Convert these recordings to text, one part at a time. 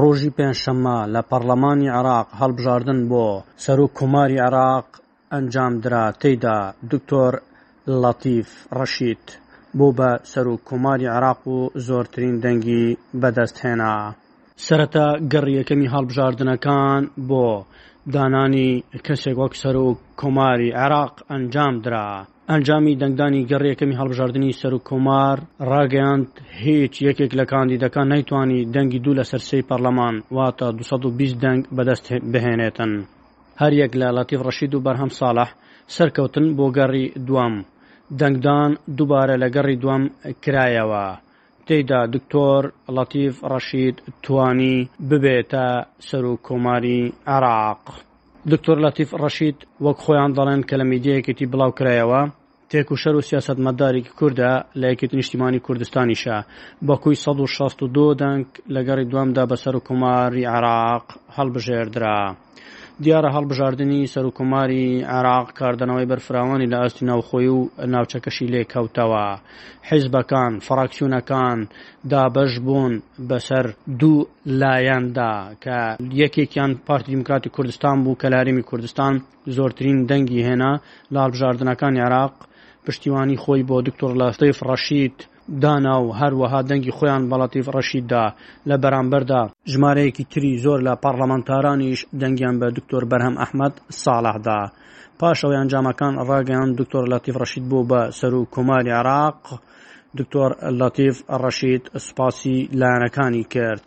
ڕۆژی پێنجشەممە لە پەڕڵەمانی عێراق هەڵبژاردن بۆ سەرۆک کۆماری عێراق ئەنجام درا تێیدا دکتۆر لەتیف ڕەشید بوو بە سەرۆک کۆماری عێراق و زۆرترین دەنگی بەدەست هێنا. سەرەتا گەڕی یەکەمی هەڵبژاردنەکان بۆ دانانی کەسێک وەک سەرۆک کۆماری عێراق ئەنجام درا. ئەنجامی دەنگدانی گەڕی یەکەمی هەڵبژاردنی سەرۆک کۆمار ڕاگەیاند هیچ یەکێک لە کاندیدەکان نەیتوانی دەنگی دوو لەسەر سێی پەرلەمان واتە 220 دەنگ بەدەست بهێنێتن. هەریەک لە لەتیف ڕەشید و بەرهەم ساڵح سەرکەوتن بۆ گەڕی دووەم. دەنگدان دووبارە لە گەڕی دووەم کرایەوە. تێیدا دکتۆر لەتیف ڕەشید توانی ببێتە سەرۆک کۆماری عێراق. دکتۆر لەتیف ڕەشید وەک خۆیان دەڵێن کە لە میدیا یەکێتی بڵاو کرایەوە، تێکوشەر و سیاسەتمەدارێکی کوردە، لە یەکێتی نیشتیمانی کوردستانیشە، بە کۆی سەد و شەست و دوو دەنگ لە گەڕی دووەمدا بە سەرۆک کۆماری عێراق هەڵبژێردرا. دیارە هەڵبژاردنی سەرکۆماری عێراق کاردانەوەی بەرفراوانی لە ئاستی ناوخۆی و ناوچەکەشی لێ کەوتەوە حیزبەکان فراکسیونەکان دابەش بوون بەسەر دوو لایەندا کە یەکێکیان پارتی دیموکراتی کوردستان بوو کە لارمی کوردستان زۆرترین دەنگی هێنا لە هەڵبژاردنەکانی عێراق پشتیوانی خۆی بۆ دکتۆر لاستی فڕەشید دانا و هەروەها دەنگی خۆیان بە لەتیف ڕەشید دا لە بەرامبەردا، ژمارەیەکی تری زۆر لە پارلەمانتارانیش دەنگیان بە دکتۆر بەرهەم ئەحمەد ساڵح دا پاش ئەوەی ئەنجامەکان ڕاگەیاند دکتۆر لەتیف ڕەشید بوو بە سەرو کۆماری عێراق دکتۆر لەتیف ڕەشید سوپاسی لایەنەکانی کرد.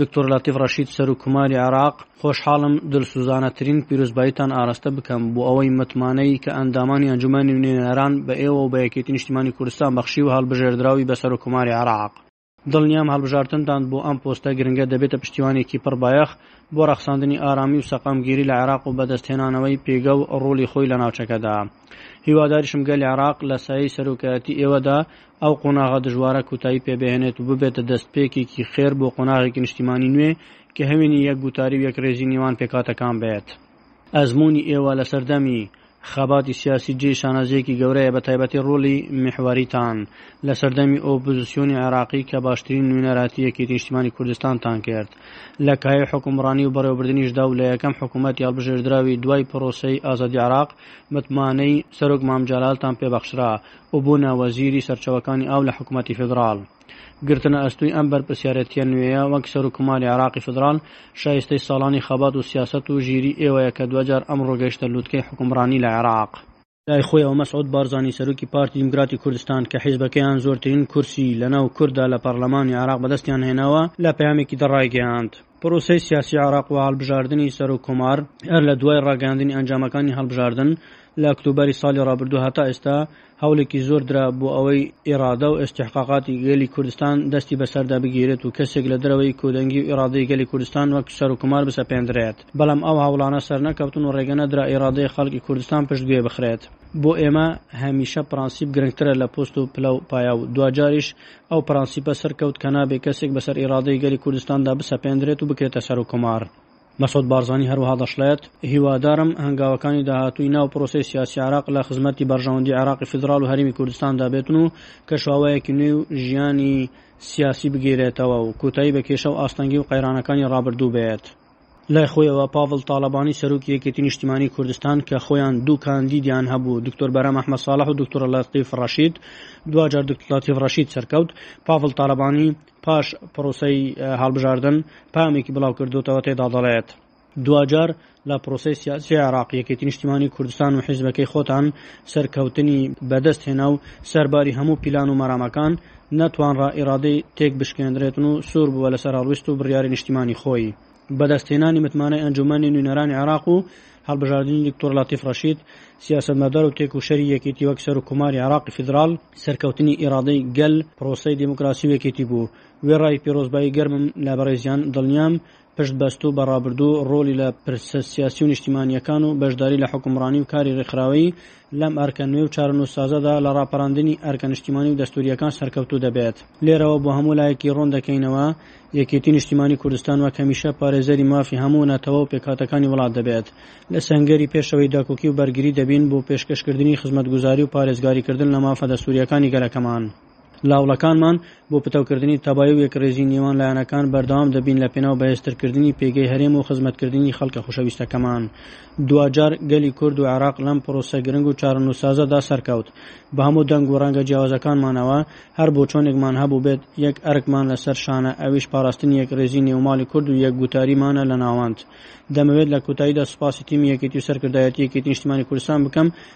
دکتۆر لەتیف ڕەشید سەروک کوماری عێراق، خۆشحاڵم دلسوزانەترین پیرۆزباییتان ئاراستە بکەم بۆ ئەوەی متمانەی کە ئەندامانی ئەنجومەنی نوێنەران بە ئێوە و بە یەکێتی نیشتیمانی کوردستان بەخشی و هەڵبژێردراوی بە سەرۆک کوماری عێراق. دڵنیام هەڵبژارتنتان بۆ ئەم پۆستە گرنگە دەبێتە پشتیوانێکی پڕ بایەخ بۆ ڕەخساندنی ئارامی و سەقامگیری لە عێراق و بەدەستهێنانەوەی پێگە و ڕۆڵی خۆی لە ناوچەکەدا. هیواداریشم گەلی عێراق لە سایەی سەرۆکایەتی ئێوەدا ئەو قۆناغە دژوارە کوتایی پێ بهێنێت و ببێتە دەستپێکێکی خێر بۆ قۆناغێکی نیشتیمانی نوێ کە هەوێنی یەک گوتاری و یەکڕێزی نێوان پێکهاتەکان بێت. ئەزموونی ئێوە لە سەردەمی خەباتی سیاسی جێی شانازییەکی گەورەیە بە تایبەتی ڕۆڵی میحوەریتان لە سەردەمی ئۆپزسیۆنی عێراقی کە باشترین نوێنەراتی یەکێتی نیشتیمانی کوردستانتان کرد لە کایەی حوکمڕانی و بەڕێوەبردنیشدا و لە یەکەم حکوومەتی هەڵبژێردراوی دوای پرۆسەی ئازادی عێراق متمانەی سەرۆک مام جەلالتان پێ بەخشرا و بوونە وەزیری سەرچەوەکانی ئاو لە حکومەتی فیدڕاڵ. گرتنە ئەستووی ئەم بەرپرسیارێتییە نوێیە وەک سەروککوماری عێراقی فیدڕاڵ، شایستەی ساڵانی خەبات و سیاسەت و ژیریی ئێوەیە کە دواجار ئەمڕۆ گەیشتە لووتکەی حوکمڕانی لە عێراق. لای خۆیەوە مەسعود بارزانی سەرۆکی پارتی دیموکراتی کوردستان کە حیزبەکەیان زۆرترین کورسی لەناو کورددا لە پەڕلەمانی عێراق بەدەستیان هێناوە، لە پەیامێکیدا ڕایگەیاند، پرۆسەی سیاسی عێراق و هەڵبژاردنی سەرۆک کۆمار هەر لە دوای ڕاگەیاندنی ئەنجامەکانی هەڵبژاردن لە ئەکتوبەری ساڵی ڕابردوو هەتا ئێستا هەوڵێکی زۆر درا بۆ ئەوەی ئێرادە و ئێستحقاقاتی گەلی کوردستان دەستی بەسەردا بگیرێت و کەسێک لە درەوەی کۆدەنگی و ئێرادەی گەلی کوردستان وەک سەرکومار بسەپێندرێت بەڵام ئەو هەوڵانە سەرنەکەوتن و ڕێگە نەدرا ئێرادەی خەڵکی کوردستان پشتگوێ بخرێت بۆ ئێمە هەمیشە پرانسیب گرنگترە لە پۆست و پلە و پایا و دواجاریش ئەو پرەنسیپە سەرکەوت کە نابێ کەسێک بەسەر ئیرادەی گەلی کوردستاندا بسەپێندرێت و بکرێتە سەرۆککۆمار. مەسعود بارزانی هەروەها دەشڵێت، هیوادارم هەنگاوەکانی داهاتووی ناو پرۆسەی سیاسی عێراق لە خزمەتی بەرژەوەندی عێراقی فیدراڵ و هەرێمی کوردستاندا بێتن و کەشوهەوایەکی نوێ و ژیانی سیاسی بگیرێتەوە و کۆتایی بە کێشە و ئاستەنگی و قەیرانەکانی ڕابردوو بێت. لای خۆیەوە پاڤڵ تاڵەبانی سەرۆکی یەکێتی نیشتیمانی کوردستان کە خۆیان دوو کاندیدیان هەبوو دکتۆر بەرام ئەحمەد ساڵح و دکتۆر لەتیف ڕەشید دواجار دکتۆر لەتیف ڕەشید سەرکەوت پاڤڵ تاڵەبانی پاش پرۆسەی هەڵبژاردن پامێکی بڵاو کردوتەوە تێدا دەڵێت دواجار لە پرۆسی سیاسی عراق یەکێتی نیشتیمانی کوردستان و حیزبەکەی خۆتان سەرکەوتنی بەدەست هێنا و سەرباری هەموو پیلان و مەرامەکان نەتوانرا ئیرادەی تێک بشکێندرێتن و سوور بووە لەسەر هەڵویست و بڕیاری نیشتیمانی خۆی. بەدەست هێنانی متمانەی ئەنجومەنی نوینەرانی عێراق و هەڵبژاردنی دکتۆر لەتیف ڕەشید، سیاسەتمەدار و تێکوشەری یەکێتی وەک سەرۆک کۆماری عێراقی فیدراڵ، سەرکەوتنی ئیرادەی گەل، پرۆسەی دیموکراسی و یەکێتی بوو. وێڕای پیرۆزبایی گەرمم لە بەڕێزیان، دڵنیام پشت بەستوو بە ڕابردوو و ڕۆڵی لە پرسە سیاسی و نیشتیمانییەکان و بەشداری لە حوکمڕانی و کاری ڕێکخراوەیی لەم ئەرکە نوێ و چارەنووسسازەدا لە ڕاپەڕاندنی ئەرکە نیشتیمانی و دەستوورییەکان سەرکەوتوو دەبێت. لێرەوە بۆ هەموو لایەکی ڕوون دەکەینەوە، یەکێتی نیشتیمانی کوردستان وەک هەمیشە پارێزەری مافی هەموو نەتەوە و پێکهاتەکانی وڵات دەبێت. لە سەنگەری پێشەوەی داکۆکی و بەرگری دەبین بۆ پێشکەشکردنی خزمەتگوزاری و پارێزگاریکردن لە مافە دەستوورییەکانی گەلەکەمان. لاوڵەکانمان بۆ پتەوکردنی تەبای و یەکڕیزی نێوان لایەنەکان بەردەوام دەبین لە پێناو بەهێزترکردنی پێگەی هەرێم و خزمەتکردنی خەڵکە خوشەویستەکەمان. دواجار گەلی کورد و عێراق لەم پرۆسە گرنگ و چارەنوسسازەدا سەرکەوت. بە هەموو دەنگ و ڕەنگە جیاوازەکانمانەوە، هەر بۆچۆنێکمان هەبووبێت، یەک ئەرکمان لەسەر شانە، ئەویش پاراستنی یەکڕیزی نێو ماڵی کورد و یەکگوتاریمانە لە ناوەند. دەمەوێت لە کوتاییدا سوپاسی تیمی یەکێتی و سەرکردایەتی یەکێتی نیشتیمانی کوردستان بکەم،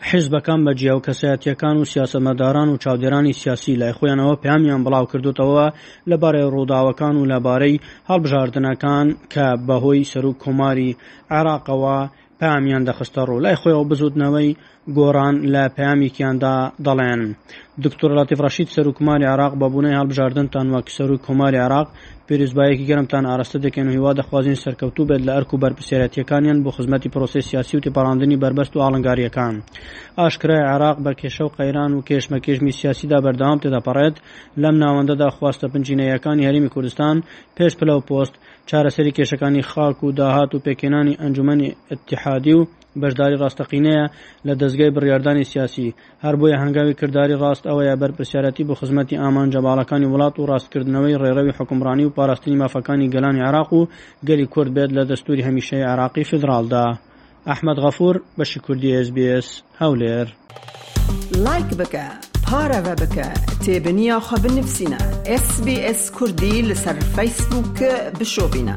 حیزبەکان بە جیا و کەسایەتییەکان و سیاسەتمەداران و چاودێرانی سیاسی لای خۆیانەوە پەیامیان بڵاو کردۆتەوە لە بارەی ڕووداوەکان و لە بارەی هەڵبژاردنەکان کە بە هۆی سەروک کۆماری عێراقەوە پەیامیان دەخستە ڕوو لای خۆیەوە بزوتنەوەی گۆران لە پەیامیکیاندا دەڵێن دکتۆر لاتیف ڕەشید سەروکماری عراق بە بوونەی هەڵبژاردنتان وەک سەروک کۆماری عراق پیرۆزبایەکی گەرمتان ئاراستە دەکەین و هیوا دەخوازین سەرکەوتوو بێت لە ئەرک و بەرپرسیارەتییەکانیان بۆ خزمەتی پرۆسەی سیاسی و تێپەڕاندنی بەربەست و ئاڵنگارییەکان. ئاشکرایە عێراق بە کێشە و قەیران و کێشمەکێشمی سیاسیدا بەردەوام تێدەپەڕێت، لەم ناوەندەدا خواستە بنچینەییەکانی هەرێمی کوردستان، پێش پلە و پۆست، چارەسەری کێشەکانی خاک و داهات و پێکهێنانی ئەنجومەنی ئیتیحادی و بەشداری ڕاستەقینەیە لە دەزگای بڕیاردانی سیاسی، هەر بۆیە هەنگاوی کرداری ڕاست ئەوەیە بەرپرسیارەتی بۆ خزمەتی ئامانجە باڵەکانی وڵات و ڕاستکردنەوەی ڕێڕەوی حوکمڕانی و پاراستنی مافەکانی گەلانی عێراق و گەلی کورد بێت لە دەستووری هەمیشەیی عێراقی فیدراڵدا. ئەحمەد غەفوور، بەشی کوردی SBS، هەولێر. لایک بکە پارەڤە بکە تێبنیا خو بنفسینە SBS کوردی لسر فیسبوک بشۆبینە.